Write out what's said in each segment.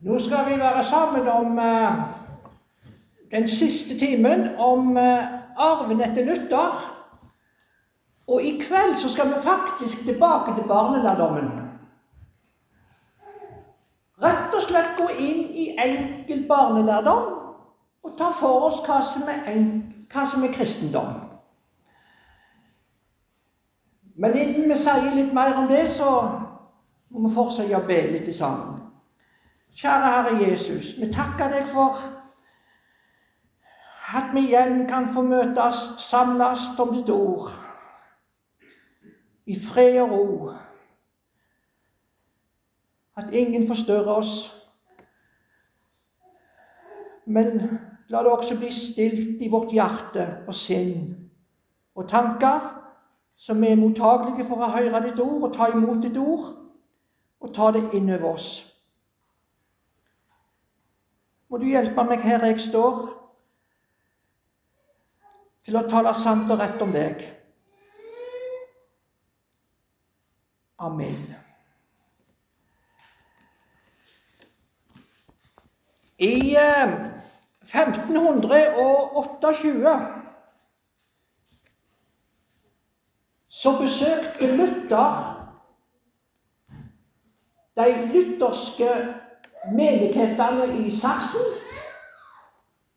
Nå skal vi være sammen om eh, den siste timen om eh, arven etter Luther. Og i kveld så skal vi faktisk tilbake til barnelærdommen. Rett og slett gå inn i enkel barnelærdom og ta for oss hva som er, en, hva som er kristendom. Men innen vi sier litt mer om det, så må vi fortsette å be litt sammen. Kjære Herre Jesus, vi takker deg for at vi igjen kan få møtes, samles om ditt ord, i fred og ro. At ingen forstørrer oss. Men la det også bli stilt i vårt hjerte og sinn og tanker, vi er mottagelige for å høre ditt ord og ta imot ditt ord og ta det innover oss. Må du hjelpe meg her jeg står, til å tale sant og rett om deg. Amen. I 1528 så besøkte Luther de lutherske menighetene i Saksen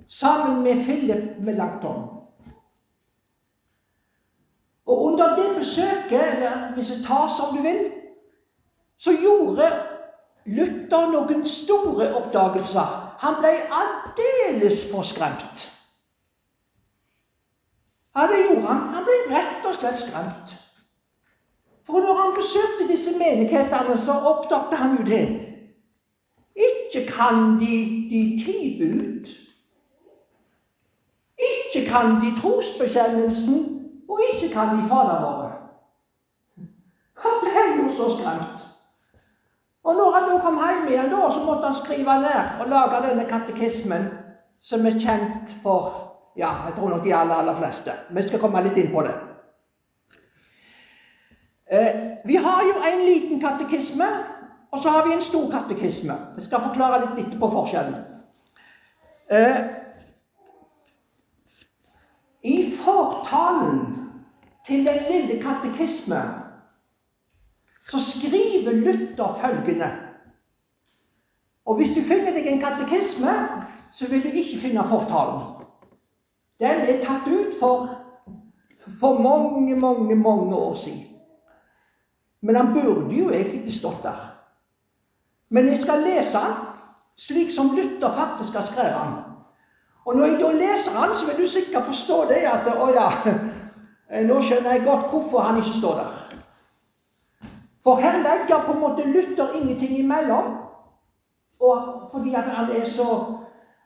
sammen med Philip Melanchthon. Og under det besøket, eller visitas om du vil, så gjorde Luther noen store oppdagelser. Han ble aldeles forskremt. Ja, det gjorde han. Han ble rett og slett skremt. For når han besøkte disse menighetene, så oppdaget han jo det. Ikke kan de de ti. Ikke kan de trosbekjennelsen, og ikke kan de Fader våre. Han ble jo så skremt. Og når han da kom hjem igjen, da, så måtte han skrive ned og lage denne katekismen, som er kjent for ja, jeg tror nok de aller, aller fleste. Vi skal komme litt inn på det. Eh, vi har jo en liten katekisme, og så har vi en stor katekisme. Jeg skal forklare litt etterpå forskjellen. Eh, I fortalen til den lille katekisme så skriver Luther følgende Og hvis du finner deg en katekisme, så vil du ikke finne fortalen. Den er tatt ut for, for mange, mange, mange år siden. Men han burde jo egentlig stått der. Men jeg skal lese slik som Luther faktisk har skrevet den. Og når jeg da leser den, så vil du sikkert forstå det at Å ja, nå skjønner jeg godt hvorfor han ikke står der. For her legger på en måte Luther ingenting imellom. Og fordi at han er så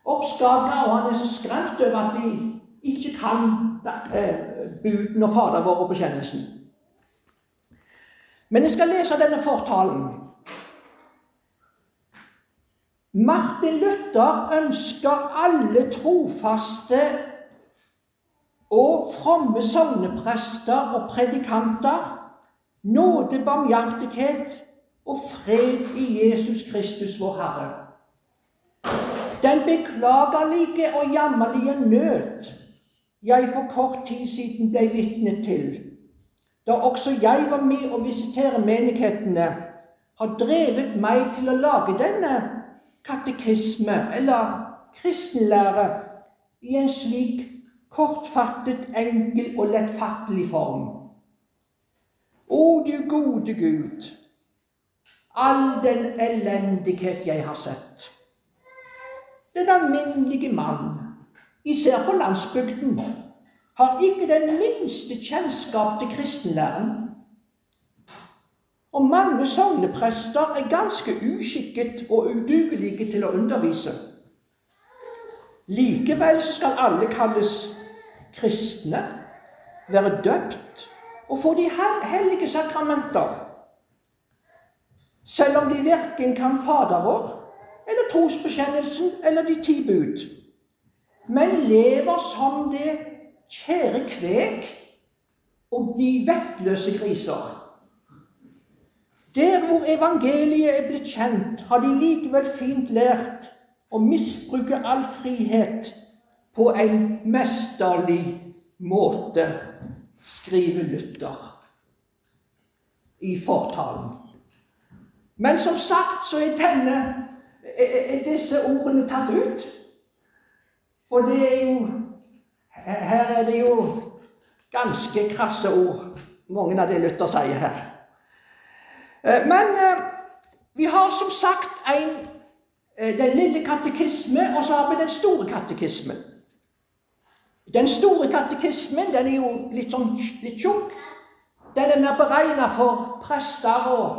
oppskaka og han er så skremt over at de ikke kan eh, buden og Fader vår og bekjennelsen. Men jeg skal lese denne fortalen. Martin Luther ønsker alle trofaste og fromme sogneprester og predikanter nåde, barmhjertighet og fred i Jesus Kristus, vår Herre. Den beklagelige og jammerlige nød jeg for kort tid siden ble vitne til, da også jeg var med å visitere menighetene, har drevet meg til å lage denne katekisme, eller kristenlære, i en slik kortfattet, enkel og lettfattelig form. O du gode Gud, all den elendighet jeg har sett. Den alminnelige mann, især på landsbygden, har ikke den minste kjennskap til kristenlæren. Og mange sogneprester er ganske uskikket og udugelige til å undervise. Likevel skal alle kalles kristne, være døpt og få de hellige sakramenter, selv om de verken kan Fader vår eller trosbekjennelsen eller de ti bud, men lever som det kjære kveg og de vettløse griser. Der hvor evangeliet er blitt kjent, har de likevel fint lært å misbruke all frihet på en mesterlig måte, skriver Luther i fortalen. Men som sagt så er, denne, er disse ordene tatt ut. For det er jo Her er det jo ganske krasse ord, mange av det Luther sier her. Eh, men eh, vi har som sagt en, eh, den lille katekisme, og så har vi den store katekismen. Den store katekismen den er jo litt sånn litt tjukk. Den er beregna for prester og,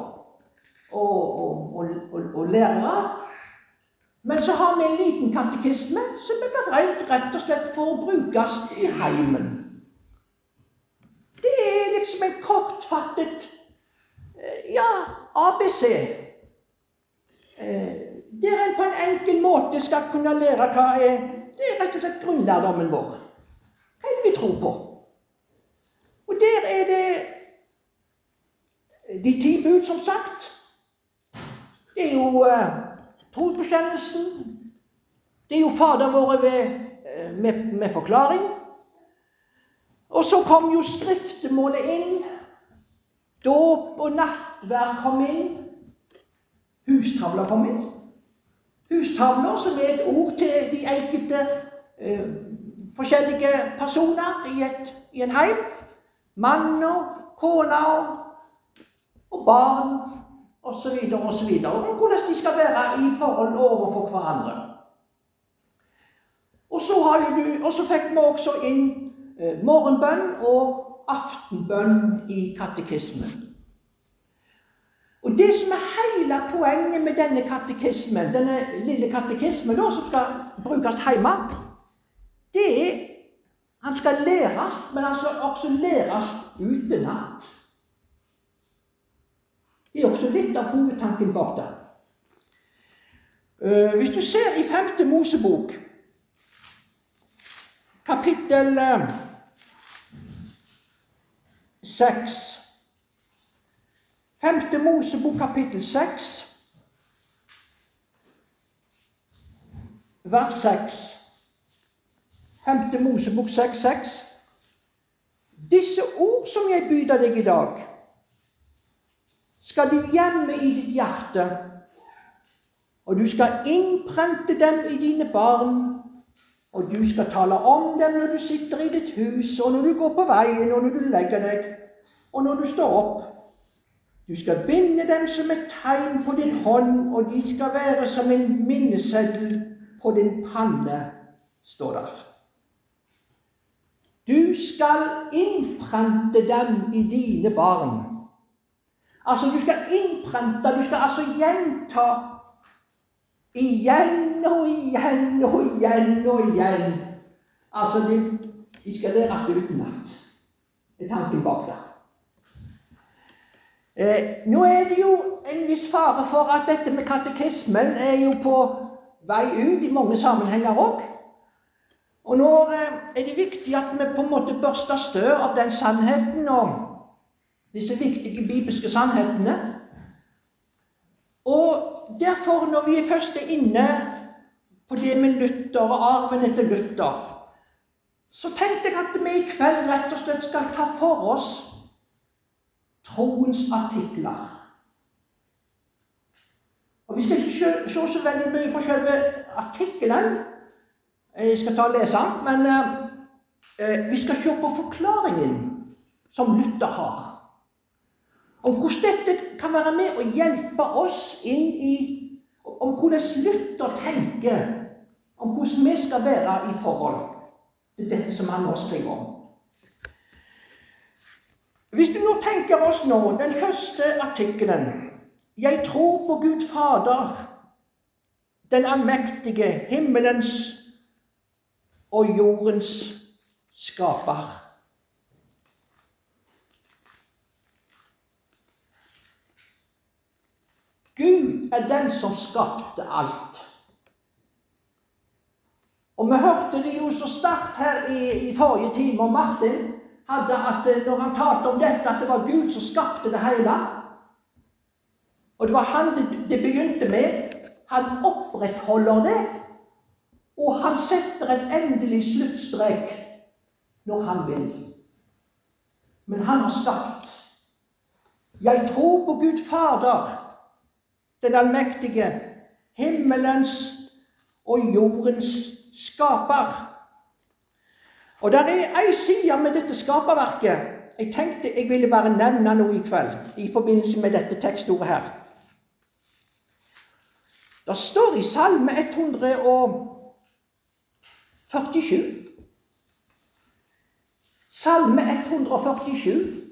og, og, og, lærere. Men så har vi en liten katekisme som er beregnet rett og slett for å brukes i heimen. Det er liksom en kortfattet ja, ABC. Eh, der en på en enkel måte skal kunne lære hva er Det er rett og slett grunnlærdommen vår. Hva er det vi tror på? Og der er det de ti bud, som sagt, det er jo eh, trosbekjennelsen. Det er jo Fader våre ved, uh, med, med, forklaring. Og så kom jo skriftemålet inn. Dåp og nattverd kom inn. Hustavler kom inn. Hustavler, som er et ord til de enkelte eh, forskjellige personer i, et, i en heim. Mann og kone og barn osv. osv. Hvordan de skal være i forhold overfor hverandre. Og så, du, og så fikk vi også inn eh, morgenbønn og aftenbønn i katekismen. Og Det som er hele poenget med denne katekismen, denne lille katekismen da, som skal brukes hjemme, det er han skal læres, men altså også læres utenat. Det er også litt av hovedtanken bak det. Eh, hvis du ser i femte Mosebok, kapittel eh, seks Femte Mosebok, kapittel 6, vers seks. Femte Mosebok seks, seks. Disse ord som jeg byr deg i dag skal du gjemme i ditt hjerte, og du skal innprente dem i dine barn, og du skal tale om dem når du sitter i ditt hus, og når du går på veien, og når du legger deg, og når du står opp. Du skal binde dem som et tegn på din hånd, og de skal være som en minneseddel på din panne, står der. Du skal innprente dem i dine barn. Altså, du skal innprente, du skal altså gjenta igjen og igjen og igjen og igjen. Altså, de, de skal læres utenat. Det er tanken bak det. Eh, nå er det jo en viss fare for at dette med katekismen er jo på vei ut i mange sammenhenger òg. Og nå eh, er det viktig at vi på en måte børster støv av den sannheten. og disse viktige bibelske sannhetene. Derfor, når vi først er inne på det med Luther og arven etter Luther, så tenkte jeg at vi i kveld rett og slett skal ta for oss troens artikler. Og Vi skal ikke se så veldig mye på selve artikkelen, jeg skal ta og lese den, men eh, vi skal se på forklaringen som Luther har om hvordan dette kan være med å hjelpe oss inn i Om hvordan Luther tenker om hvordan vi skal være i forhold til dette som han nå skriver om. Hvis du nå tenker oss nå, den første artikkelen Jeg tror på Gud Fader, den allmektige, himmelens og jordens skaper. Gud er den som skapte alt. Og vi hørte det jo så sterkt her i, i forrige time, og Martin hadde at eh, når han talte om dette, at det var Gud som skapte det hele. Og det var han det, det begynte med. Han opprettholder det, og han setter en endelig sluttstrek når han vil. Men han har sagt Jeg tror på Gud Fader, den allmektige, himmelens og jordens skaper. Og der er ei side med dette skaperverket jeg tenkte jeg ville bare nevne noe i kveld i forbindelse med dette tekstordet her. Det står i Salme 147 Salme 147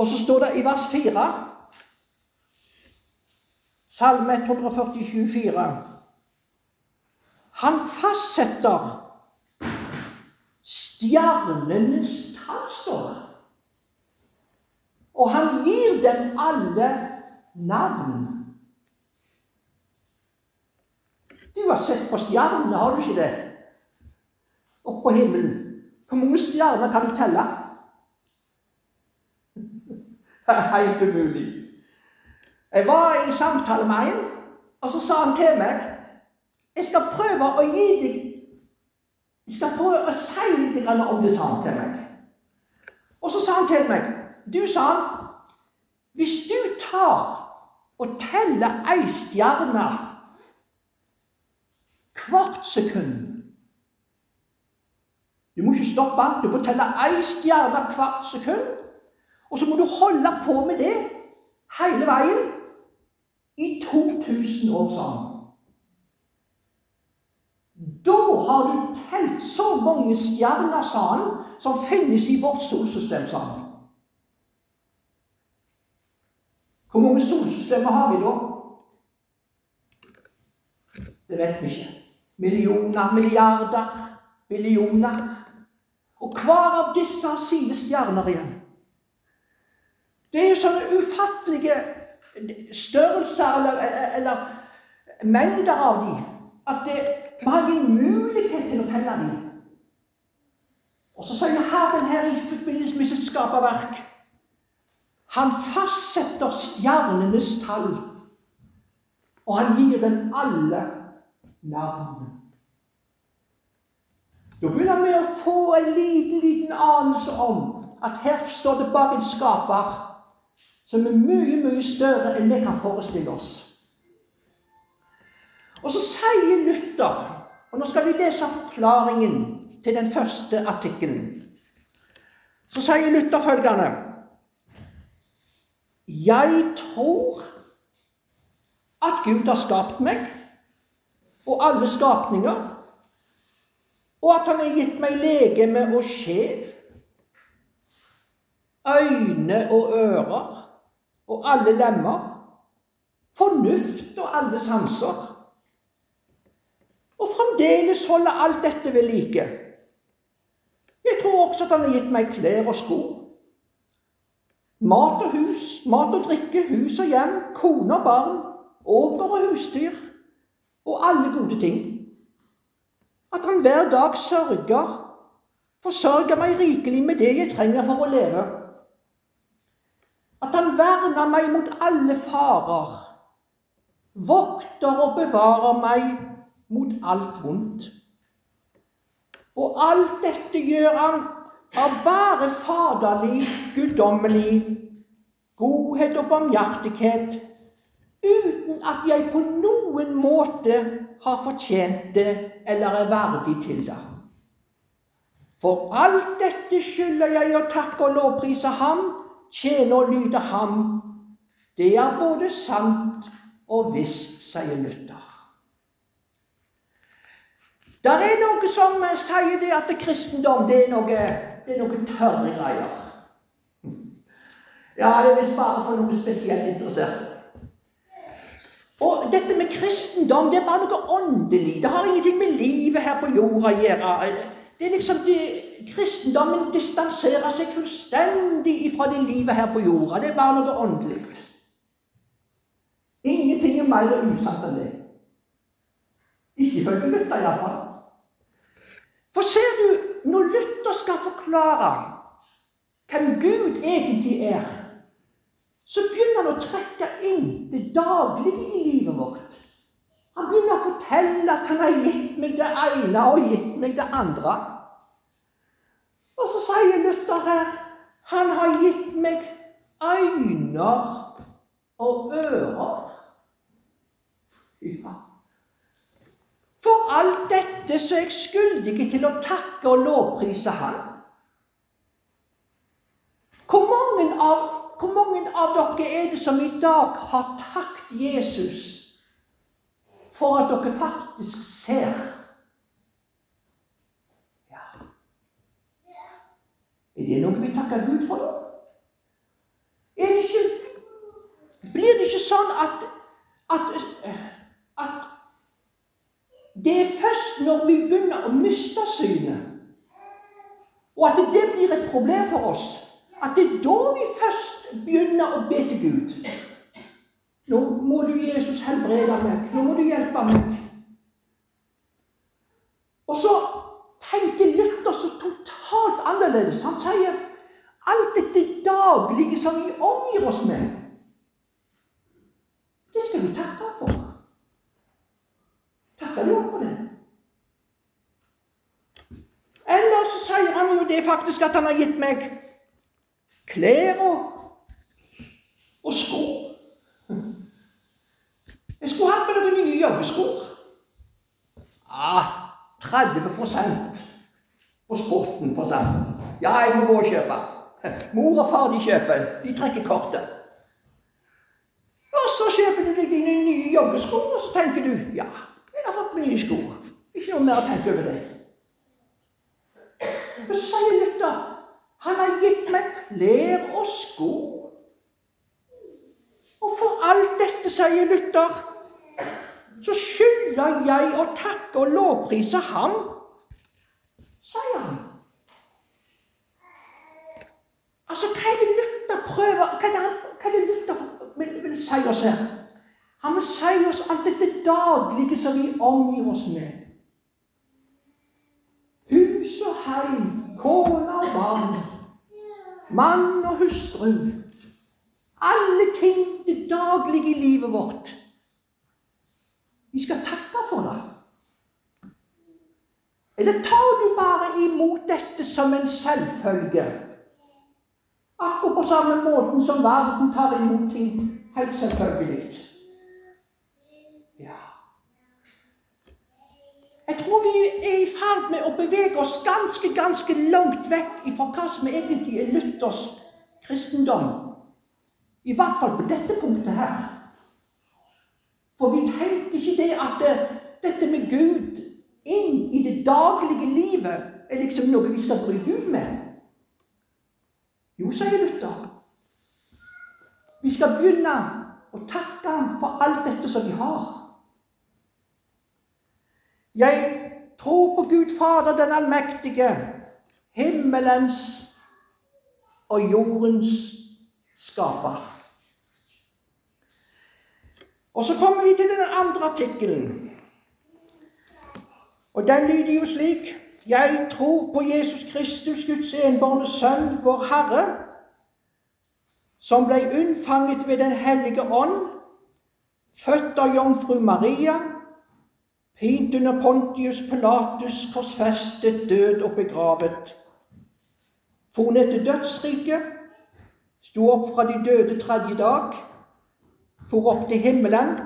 Og så står det i vers 4 Salme 147, 4. Han fastsetter stjernenes tall, står det. Og han gir dem alle navn. Du har sett på stjernene, har du ikke det? Opp på himmelen. Hvor mange stjerner kan du telle? Det er helt umulig. Jeg var i samtale med en, og så sa han til meg jeg skal prøve å gi deg Jeg skal prøve å si litt om det, sa han til meg. Og så sa han til meg Du, sa han, hvis du tar og teller ei stjerne hvert sekund Du må ikke stoppe. Du må telle ei stjerne hvert sekund. Og så må du holde på med det hele veien i 2000 år, sammen. Da har du telt så mange stjerner, sa han, som finnes i vårt solsystem, sa han. Hvor mange solsystemer har vi da? Det vet vi ikke. Millioner, milliarder, billioner. Og hver av disse har sine stjerner igjen. Det er jo sånne ufattelige størrelser eller, eller, mengder av dem at det, vi har ingen mulighet til å telle dem. Og så sier Herren her i forbindelse med sitt skaperverk Han fastsetter stjernenes tall, og han gir dem alle navn. Da begynner vi å få en liten, liten anelse om at her står det bak en skaper som er mye, mye større enn vi kan forestille oss. Og så sier Luther, og nå skal vi lese forklaringen til den første artikkelen, så sier Luther følgende Jeg tror at Gud har skapt meg og alle skapninger, og at Han har gitt meg legeme og sjel, øyne og ører og alle lemmer, fornuft og alle sanser og fremdeles holde alt dette ved like. Jeg tror også at han har gitt meg klær og sko. Mat og hus, mat og drikke, hus og hjem, kone og barn, åker og husdyr og alle gode ting. At han hver dag sørger, forsørger meg rikelig med det jeg trenger for å leve. At han verner meg mot alle farer, vokter og bevarer meg mot alt vondt. Og alt dette gjør han av bare faderlig, guddommelig godhet og barmhjertighet, uten at jeg på noen måte har fortjent det eller er verdig til det. For alt dette skylder jeg å takke og lovprise ham, tjene og lyde ham. Det er både sant og visst, sier Luther. Der er noe som sier det at kristendom det er noe, det er noe tørre greier. Ja, det er bare for noe spesielt interessert. Og dette med kristendom det er bare noe åndelig. Det har ingenting med livet her på jorda å gjøre. Det er liksom det, Kristendommen distanserer seg fullstendig ifra det livet her på jorda. Det er bare noe åndelig. Ingenting er mer utsatt enn det. Ikke ifølge Luther, iallfall. For ser du, når Luther skal forklare hvem Gud egentlig er, så begynner han å trekke inn det daglige i livet vårt. Han begynner å fortelle at han har gitt meg det ene og gitt meg det andre. Luther her han har gitt meg øyne og ører. Ja. For alt dette så er jeg skyldig til å takke og lovprise Han. Hvor mange, av, hvor mange av dere er det som i dag har takket Jesus for at dere faktisk ser? Ja. Er det noe vi takker Gud for? Er det ikke, blir det ikke sånn at, at, at det er først når vi begynner å miste synet, og at det blir et problem for oss, at det er da vi først begynner å be til Gud. Nå må du, Jesus, helbrede meg. Nå må du hjelpe meg. Og så tenker Luther så totalt annerledes. Han sier alt dette daglige som vi omgir oss med, det skal vi takke for. Takker ham for det? Eller så sier han jo det faktisk at han har gitt meg klær og, og sko. Jeg skulle hatt med noen nye joggesko. Ah, 30 på sporten, for eksempel. Ja, jeg må gå og kjøpe. Mor og far de kjøper. De trekker kortet. Og så kjøper du deg dine nye joggesko, og så tenker du ja, jeg har fått nye sko. Ikke noe mer å tenke over det. Men så sier Luther han har gitt meg klær og sko. Og for alt dette, sier Luther, så skylder jeg å takke og lovprise ham, sier han. Altså, hva er det Luther prøver Hva er det, han, hva er det Luther vil, vil si oss her? Han vil si oss alt dette daglige som vi omgir oss med. Hus og heim, kone og barn, mann og hustru. Alle ting, det daglige i livet vårt. Vi skal takke for det. Eller tar du bare imot dette som en selvfølge? Akkurat på samme måten som verden tar imot ting helt selvfølgelig. Ja. Jeg tror vi er i ferd med å bevege oss ganske, ganske langt vekk fra hva som egentlig er Luthers kristendom. I hvert fall på dette punktet her. For vi tenker ikke det at det, dette med Gud inn i det daglige livet er liksom noe vi skal bry Gud med. Jo, sier Luther. Vi skal begynne å takke ham for alt dette som vi har. Jeg tror på Gud Fader den allmektige, himmelens og jordens skaper. Og så kommer vi til den andre artikkelen. Og den lyder jo slik Jeg tror på Jesus Kristus, Guds enbårne Sønn, vår Herre, som ble unnfanget ved Den hellige ånd, født av jomfru Maria Pint under Pontius Pilatus, korsfestet, død og begravet. For hun til dødsriket, sto opp fra de døde tredje dag, for opp til himmelen,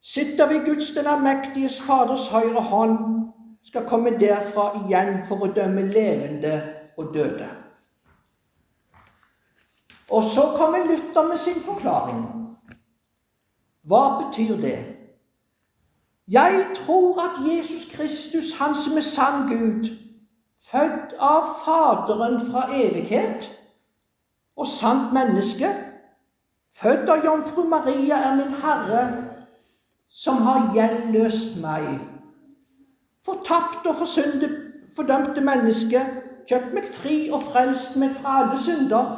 sitter ved Guds den allmektiges Faders høyre hånd, skal komme derfra igjen for å dømme levende og døde. Og så kommer Luther med sin forklaring. Hva betyr det? Jeg tror at Jesus Kristus, han som er sann Gud, født av Faderen fra evighet og sant menneske, født av jomfru Maria, er min Herre, som har gjenløst meg. Fortapt og forsyndet, fordømte menneske, kjøpt meg fri og frelst meg fra alle synder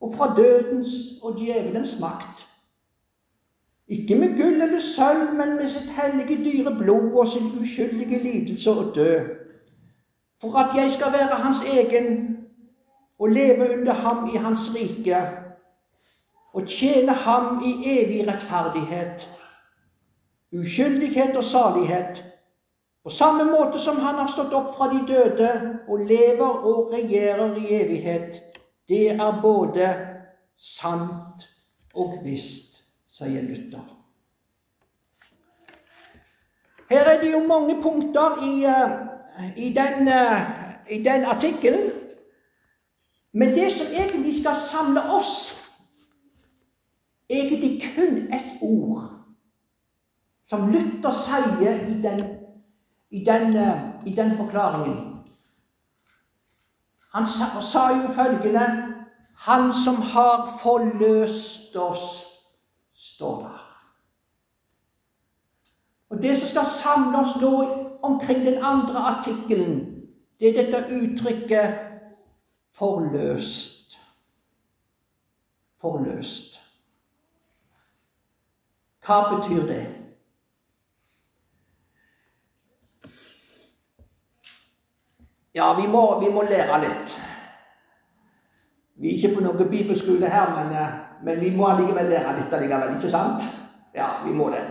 og fra dødens og djevelens makt. Ikke med gull eller sølv, men med sitt hellige dyre blod og sin uskyldige lidelse og død. For at jeg skal være hans egen og leve under ham i hans rike, og tjene ham i evig rettferdighet, uskyldighet og salighet, på samme måte som han har stått opp fra de døde og lever og regjerer i evighet. Det er både sant og visst, sier Luther. Her er det jo mange punkter i, eh, i den, eh, den artikkelen. Men det som egentlig skal samle oss, egentlig kun ett ord, som Luther sier i den, i den, eh, i den forklaringen. Han sa, sa jo følgende Han som har forløst oss, står der. Og Det som skal samle oss nå omkring den andre artikkelen, det er dette uttrykket 'forløst'. Forløst. Hva betyr det? Ja, vi må, vi må lære litt. Vi er ikke på noen bibelskole her, men, eh, men vi må allikevel lære litt allikevel, ikke sant? Ja, vi må det.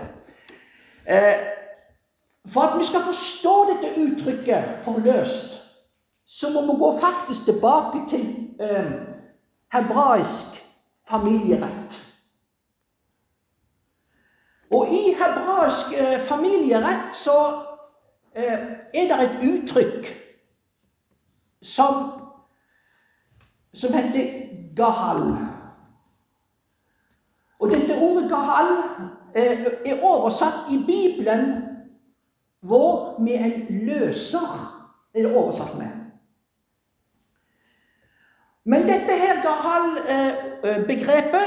Eh, for at vi skal forstå dette uttrykket 'forløst', så må vi gå faktisk tilbake til eh, hebraisk familierett. Og i hebraisk eh, familierett så eh, er det et uttrykk som, som heter gahal. Og dette ordet gahal Eh, er oversatt i Bibelen vår med en løser. er det oversatt med. Men dette her Gahal-begrepet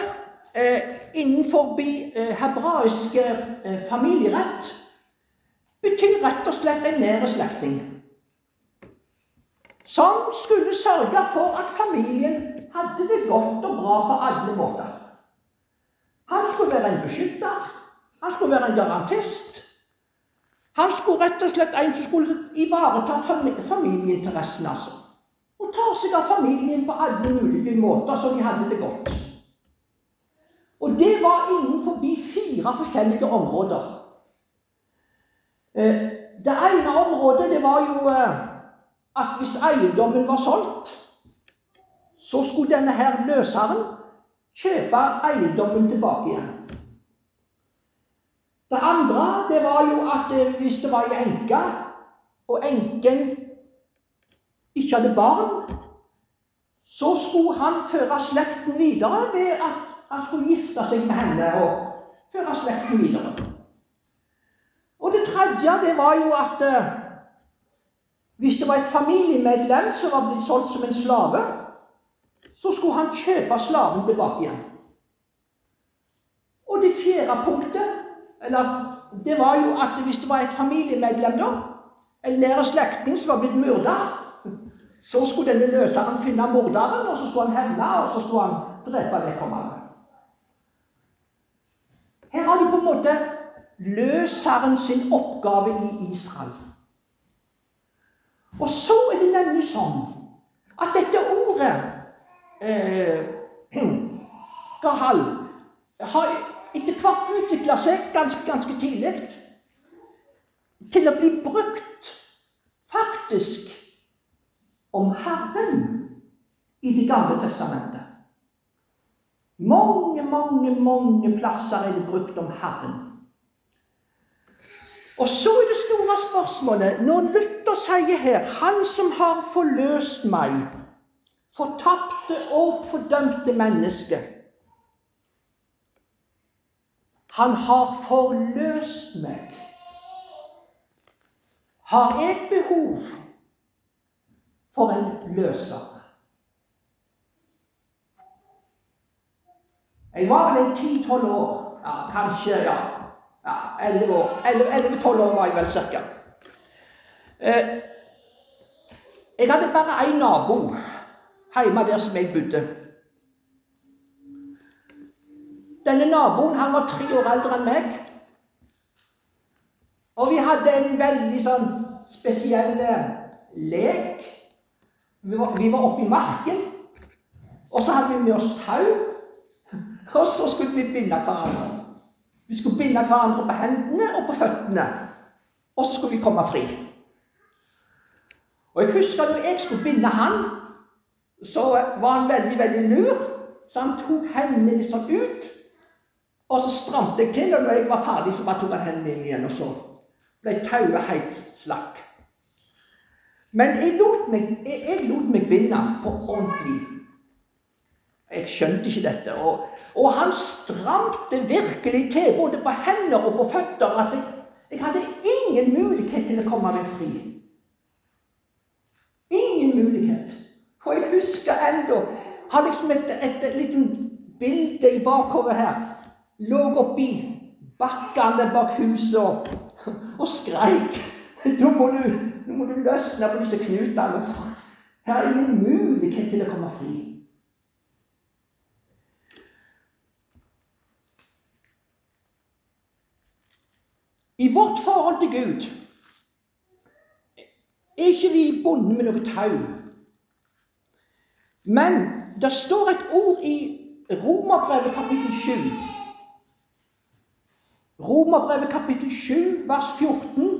eh, eh, innenfor hebraiske familierett betyr rett og slett en nære slektning. Som skulle sørge for at familien hadde det godt og bra på alle måter. Han skulle være en beskytter. Han skulle være en garantist. Han skulle rett og slett en som skulle ivareta familieinteressen, altså. Og ta seg av familien på alle mulige måter, så de hadde det godt. Og det var innenfor fire forskjellige områder. Eh, det ene området det var jo eh, at hvis eiendommen var solgt, så skulle denne her løseren kjøpe eiendommen tilbake igjen. Det andre det var jo at eh, hvis det var ei enke, og enken ikke hadde barn, så skulle han føre slekten videre ved at han skulle gifte seg med henne og føre slekten videre. Og det tredje det var jo at eh, hvis det var et familiemedlem som var blitt solgt som en slave, så skulle han kjøpe slaven tilbake igjen. Og det fjerde punktet eller, det var jo at hvis det var et familiemedlem, da, en nære slektning som var blitt myrda, så skulle denne løseren finne morderen, og så skulle han hevne, og så skulle han drepe vedkommende. Her har du på en måte løseren sin oppgave i Israel. Og så er det nemlig sånn at dette ordet eh, Gahal har etter hvert utvikla seg ganske, ganske tidlig til å bli brukt faktisk om Herren i Det gamle testamentet. Mange, mange, mange plasser er det brukt om Herren. Og så er det store spørsmålet når Luther sier her 'Han som har forløst meg' fortapte og fordømte menneske. Han har forløst meg. Har jeg behov for en løser? Jeg var vel en ti-tolv år. Ja, kanskje ja. Elleve år. Elleve-tolv år var jeg vel cirka. Eh, jeg hadde bare én nabo hjemme der som jeg bodde. Denne naboen han var tre år eldre enn meg. Og vi hadde en veldig sånn spesiell eh, lek. Vi var, vi var oppe i marken, og så hadde vi med oss tau. Og så skulle vi binde hverandre. Vi skulle binde hverandre på hendene og på føttene. Og så skulle vi komme fri. Og jeg husker når jeg skulle binde han, så var han veldig, veldig lur. Så han tok hendene litt sånn ut. Og så stramte jeg til, og når jeg var ferdig, så bare tok han hendene inn igjen. Og så ble tauet helt slakk. Men jeg lot, meg, jeg, jeg lot meg binde på ordentlig. Jeg skjønte ikke dette. Og, og han stramte virkelig til, både på hender og på føtter, at jeg, jeg hadde ingen mulighet til å komme meg fri. Ingen mulighet. Og jeg husker ennå Har liksom et, et, et lite bilde i bakhodet her. Lå oppi bakkene bak huset og, skreik. Nå må, du, nå må du løsne på disse knutene, for her er ingen mulighet til å komme fri. I vårt forhold til Gud er ikke vi bundet med noe tau. Men det står et ord i Romerbrevet kapittel 7. Romerbrevet kapittel 7, vers 14.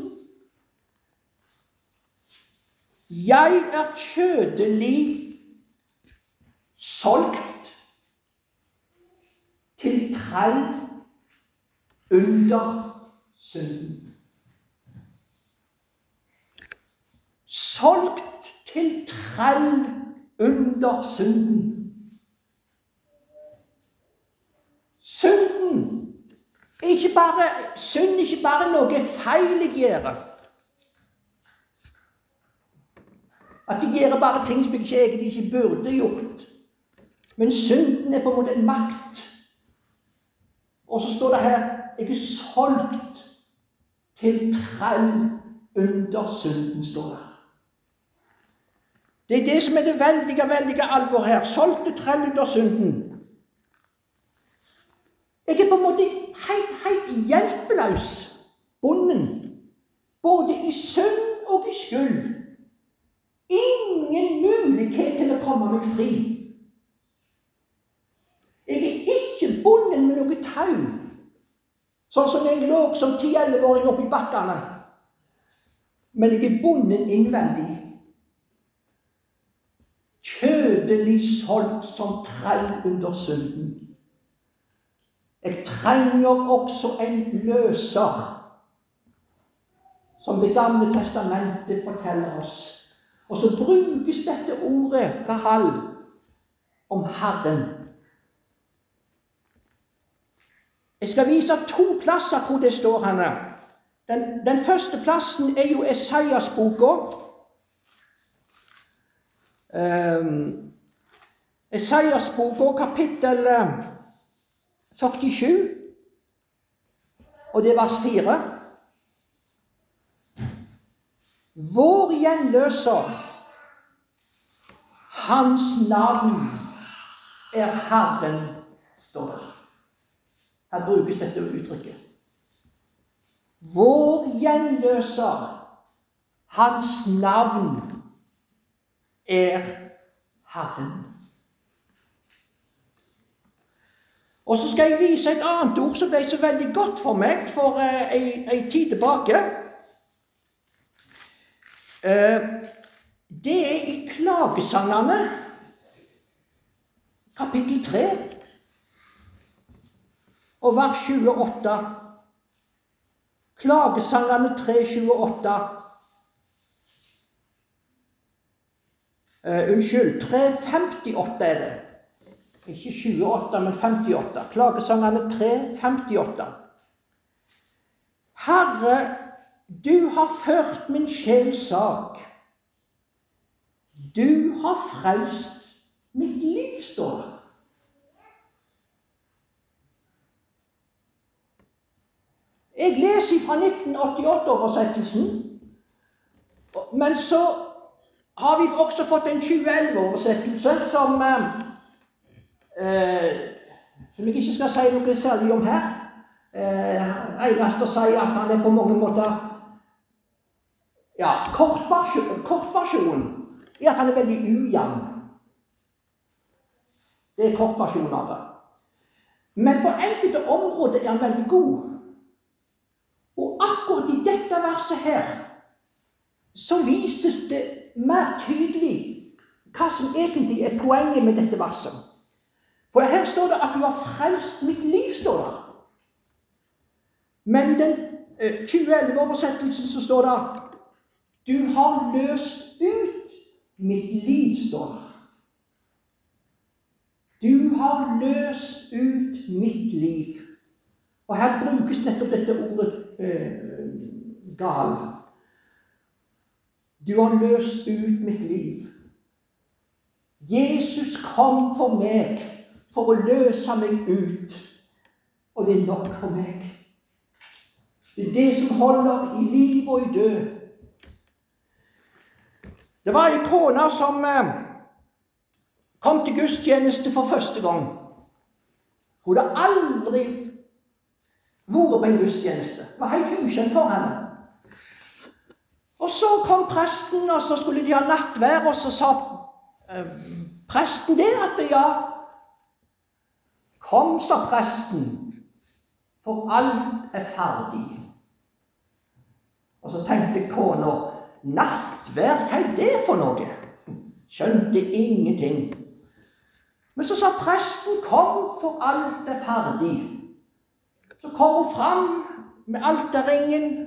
Jeg er kjødelig solgt til trell under synden. solgt til trell under synden. Synden ikke bare, synd ikke bare noe feil jeg gjør. At jeg gjør bare ting som jeg ikke egentlig ikke burde gjort. Men synden er på en måte en makt. Og så står det her jeg er solgt til trell under synden, står der. Det er det som er det veldige, veldige alvor her. Solgte trell under synden. Jeg er på en måte helt, helt hjelpeløs, bonden. Både i synd og i skyld. Ingen mulighet til å komme meg fri. Jeg er ikke bonden med noe tau, sånn som jeg lå som ti-elleveåring oppi bakkene. Men jeg er bonden innvendig kjødelig solgt som trell under synden. Jeg trenger også en løser, som Det gamle testamentet forteller oss. Og så brukes dette ordet, kahal, om Herren. Jeg skal vise to plasser hvor det står henne. Den, den første plassen er jo Esaias-boka. Um, Esaias-boka, kapittel 47, eh, og det er vers 4. Vår gjenløser, hans navn er Herren, står det. Her brukes dette uttrykket. Vår gjenløser, hans navn er Herren. Og så skal jeg vise et annet ord som ble så veldig godt for meg for eh, ei, ei, tid tilbake. Eh, det er i Klagesangene, kapittel 3, og vers 28. Klagesangene 3, 28. Uh, unnskyld, 358 er det. Ikke 28, men 58. Klagesangene 358. Herre, du har ført min sjels sak. Du har frelst mitt liv, står det. Jeg leser fra 1988-oversettelsen, men så har vi også fått en 2011-oversettelse som eh, eh, Som jeg ikke skal si noe særlig om her. Eh, eneste å si at han er på mange måter Ja, kortversjonen kort er at han er veldig ujevn. Det er kortversjonen av det. Men på enkelte områder er han veldig god. Akkurat i dette verset her så vises det mer tydelig hva som egentlig er poenget med dette verset. For her står det at 'du har frelst mitt liv'. står der. Men i den 2011-oversettelsen så står det 'Du har løst ut mitt liv', står det. Du har løst ut mitt liv. Og her brukes nettopp dette ordet eh, gal. Du har løst ut mitt liv. Jesus kom for meg for å løse meg ut, og det er nok for meg. Det er det som holder i liv og i død. Det var ei kone som eh, kom til gudstjeneste for første gang. Hun hadde aldri vært på en gudstjeneste. Det var helt ukjent for henne. Og så kom presten, og så skulle de ha nattvær, og så sa eh, presten det at ja Kom, sa presten, for alt er ferdig. Og så tenkte kona Nattvær, hva er det for noe? Skjønte ingenting. Men så sa presten 'Kom, for alt er ferdig'. Så kom hun fram med alterringen,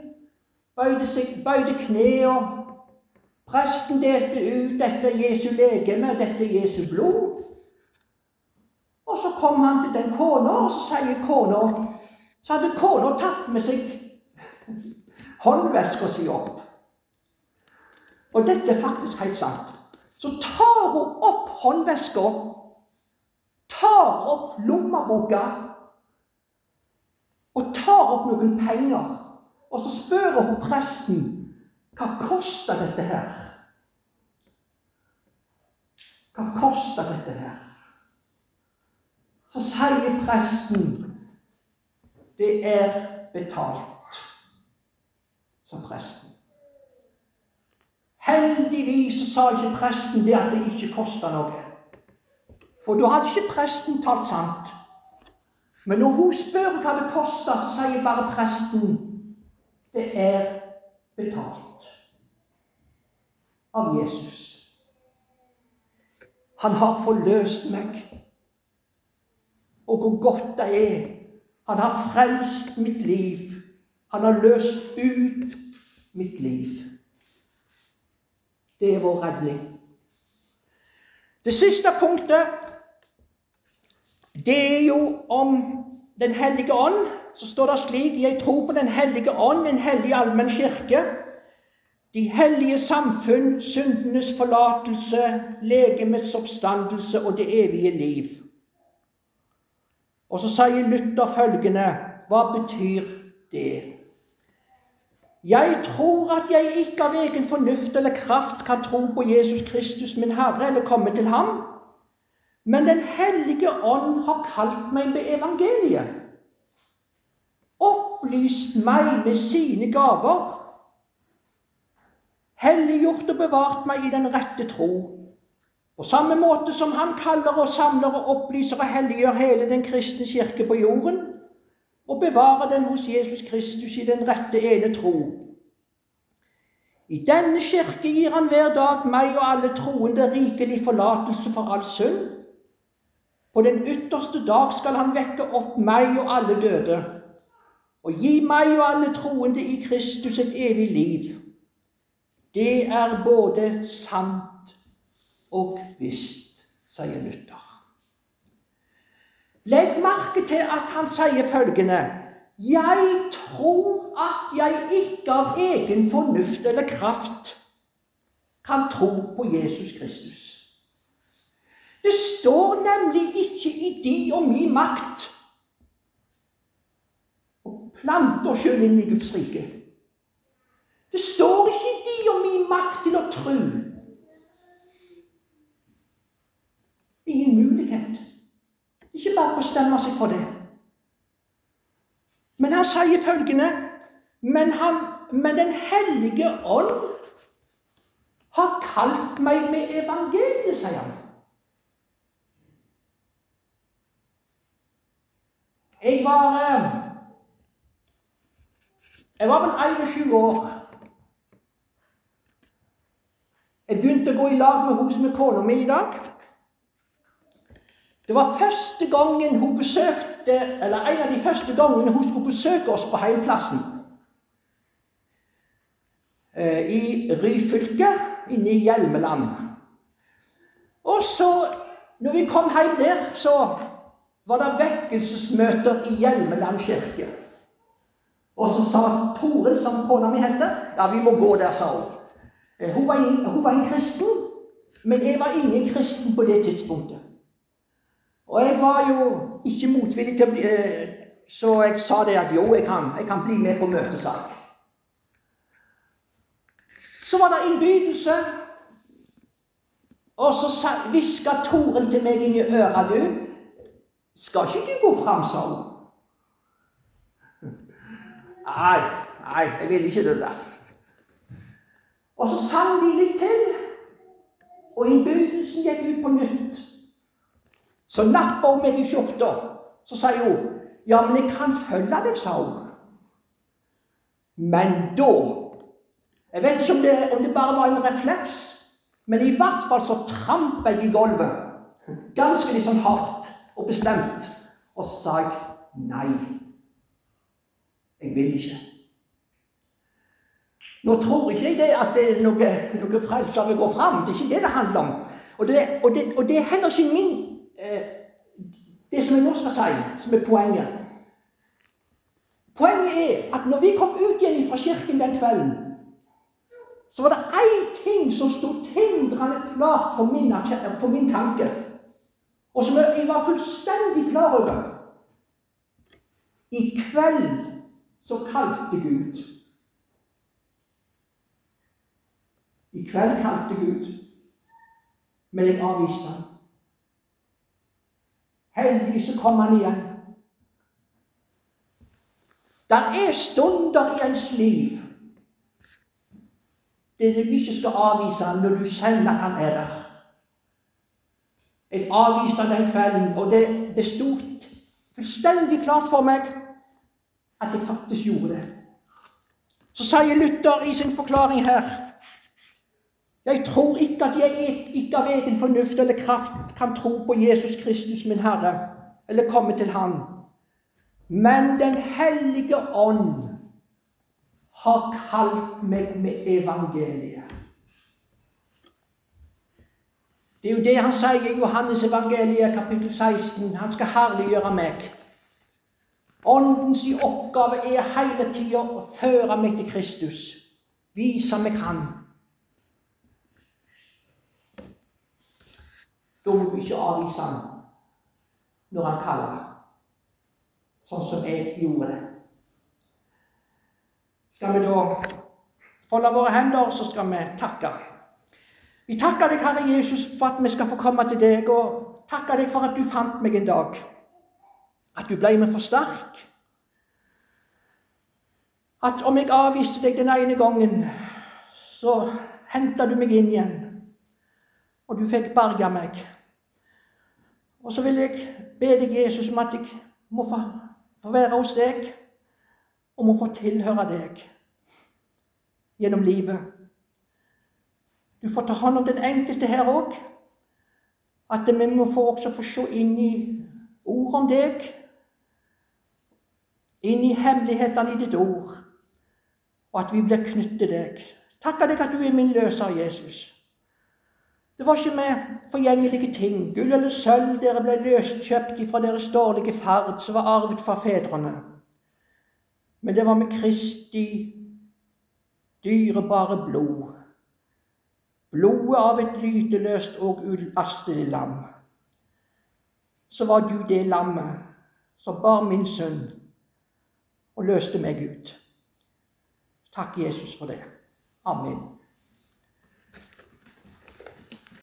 bøyde, seg, bøyde knærne. Presten delte ut dette Jesu legeme, dette Jesu blod. Og så kom han til den kona, og så sier kona Så hadde kona tatt med seg håndveska si opp. Og dette er faktisk helt sant. Så tar hun opp håndveska tar opp lommeboka og tar opp noen penger. Og så spør hun presten hva koster dette her? Hva koster dette her? Så sier presten det er betalt, sa presten. Heldigvis sa ikke presten det at det ikke kosta noe. For da hadde ikke presten talt sant. Men når hun spør hva det koster, så sier bare presten det er betalt av Jesus. Han har forløst meg. Og hvor godt det er. Han har frelst mitt liv. Han har løst ut mitt liv. Det er vår redning. Det siste punktet det er jo om Den hellige ånd. Så står det slik Jeg tror på Den hellige ånd, en hellig allmenn kirke. De hellige samfunn, syndenes forlatelse, legemets oppstandelse og det evige liv. Og så sier Luther følgende Hva betyr det? Jeg tror at jeg ikke av egen fornuft eller kraft kan tro på Jesus Kristus, min Herre, eller komme til ham. Men Den hellige ånd har kalt meg med evangeliet. Opplyst meg med sine gaver. Helliggjort og bevart meg i den rette tro. På samme måte som Han kaller og samler og opplyser og helliggjør hele den kristne kirke på jorden, og bevarer den hos Jesus Kristus i den rette ene tro. I denne kirke gir Han hver dag meg og alle troende rikelig forlatelse for all synd på den ytterste dag skal han vekke opp meg og alle døde, og gi meg og alle troende i Kristus et evig liv. Det er både sant og visst, sier Luther. Legg merke til at han sier følgende Jeg tror at jeg ikke av egen fornuft eller kraft kan tro på Jesus Kristus. Det står nemlig ikke i de og min makt å plante oss sjøl inn i Guds rike. Det står ikke i de og min makt til å tro. Ingen mulighet. Ikke bare bestemme seg for det. Men han sier følgende men, han, men Den hellige ånd har kalt meg med evangeliet, sier han. Jeg var eh, Jeg var vel 21 år. Jeg begynte å gå i lag med hos med kona mi i dag. Det var første gangen hun besøkte, eller en av de første gangene hun skulle besøke oss på heimplassen. Eh, I Ryfylke, inne i Hjelmeland. Og så, når vi kom hjem der, så var det vekkelsesmøter i Hjelmeland kirke. Og så sa Toril, som kona mi heter, ja, vi må gå der, sa hun. Eh, hun var, en, hun var en kristen, men jeg var ingen kristen på det tidspunktet. Og jeg var jo ikke motvillig til å bli eh, Så jeg sa det at jo, jeg kan, jeg kan bli med på møtesak. Så var det innbydelse. Og så hviska Toril til meg inn i øret, du. Skal ikke du gå fram, hun. Nei, nei, jeg vil ikke det der. Og så sang de litt til, og innbydelsen gikk ut på nytt. Så nappa hun meg i skjorta. Så sa hun, 'Ja, men jeg kan følge deg', sa hun. Men da Jeg vet ikke om det, om det bare var en refleks, men i hvert fall så trampa jeg i gulvet. Ganske litt sånn hardt og bestemt. Og så sa nei. Jeg vil ikke. Nå tror ikke jeg det at det er noe, noe frelser vil gå fram. Det er ikke det det handler om. Og det, og det, og det er heller ikke min eh, det som jeg nå skal si, som er poenget. Poenget er at når vi kom ut igjen fra kirken den kvelden, så var det én ting som sto tindrende klart for min, for min tanke, og som jeg var fullstendig klar over. I kveld så kalte Gud. I kveld kalte Gud, men jeg avviste ham. Heldigvis så kom han igjen. Der er stunder i ens liv der du ikke skal avvise ham når du kjenner at han er der. Jeg avviste den kvelden, og det, det sto fullstendig klart for meg at jeg faktisk gjorde det. Så sier Luther i sin forklaring her jeg tror ikke at jeg ikke av egen fornuft eller kraft kan tro på Jesus Kristus, min Herre, eller komme til Han. Men Den hellige ånd har kalt meg med evangeliet. Det er jo det han sier i Johannes evangeliet kapittel 16. Han skal herliggjøre meg. Åndens oppgave er hele tida å føre meg til Kristus, vise meg Han. Da må du ikke avvise han når han kaller, sånn som jeg gjorde det. Skal vi da folde våre hender, så skal vi takke. Vi takker deg, Herre Jesus, for at vi skal få komme til deg, og takker deg for at du fant meg en dag. At du ble meg for sterk. At om jeg avviste deg den ene gangen, så henta du meg inn igjen, og du fikk berga meg. Og så vil jeg be deg, Jesus, om at jeg må få, få være hos deg og må få tilhøre deg gjennom livet. Du får ta hånd om den enkelte her òg. At vi må få også få se inn i ord om deg. Inn i hemmelighetene i ditt ord. Og at vi blir knyttet til deg. Takker deg at du er min løser, Jesus. Det var ikke med forgjengelige ting, gull eller sølv, dere ble løskjøpt ifra deres dårlige ferd, som var arvet fra fedrene. Men det var med Kristi dyrebare blod. Blodet av et lyteløst og ulastelig lam. Så var du det lammet som bar min sønn og løste meg ut. Takk, Jesus, for det. Amen.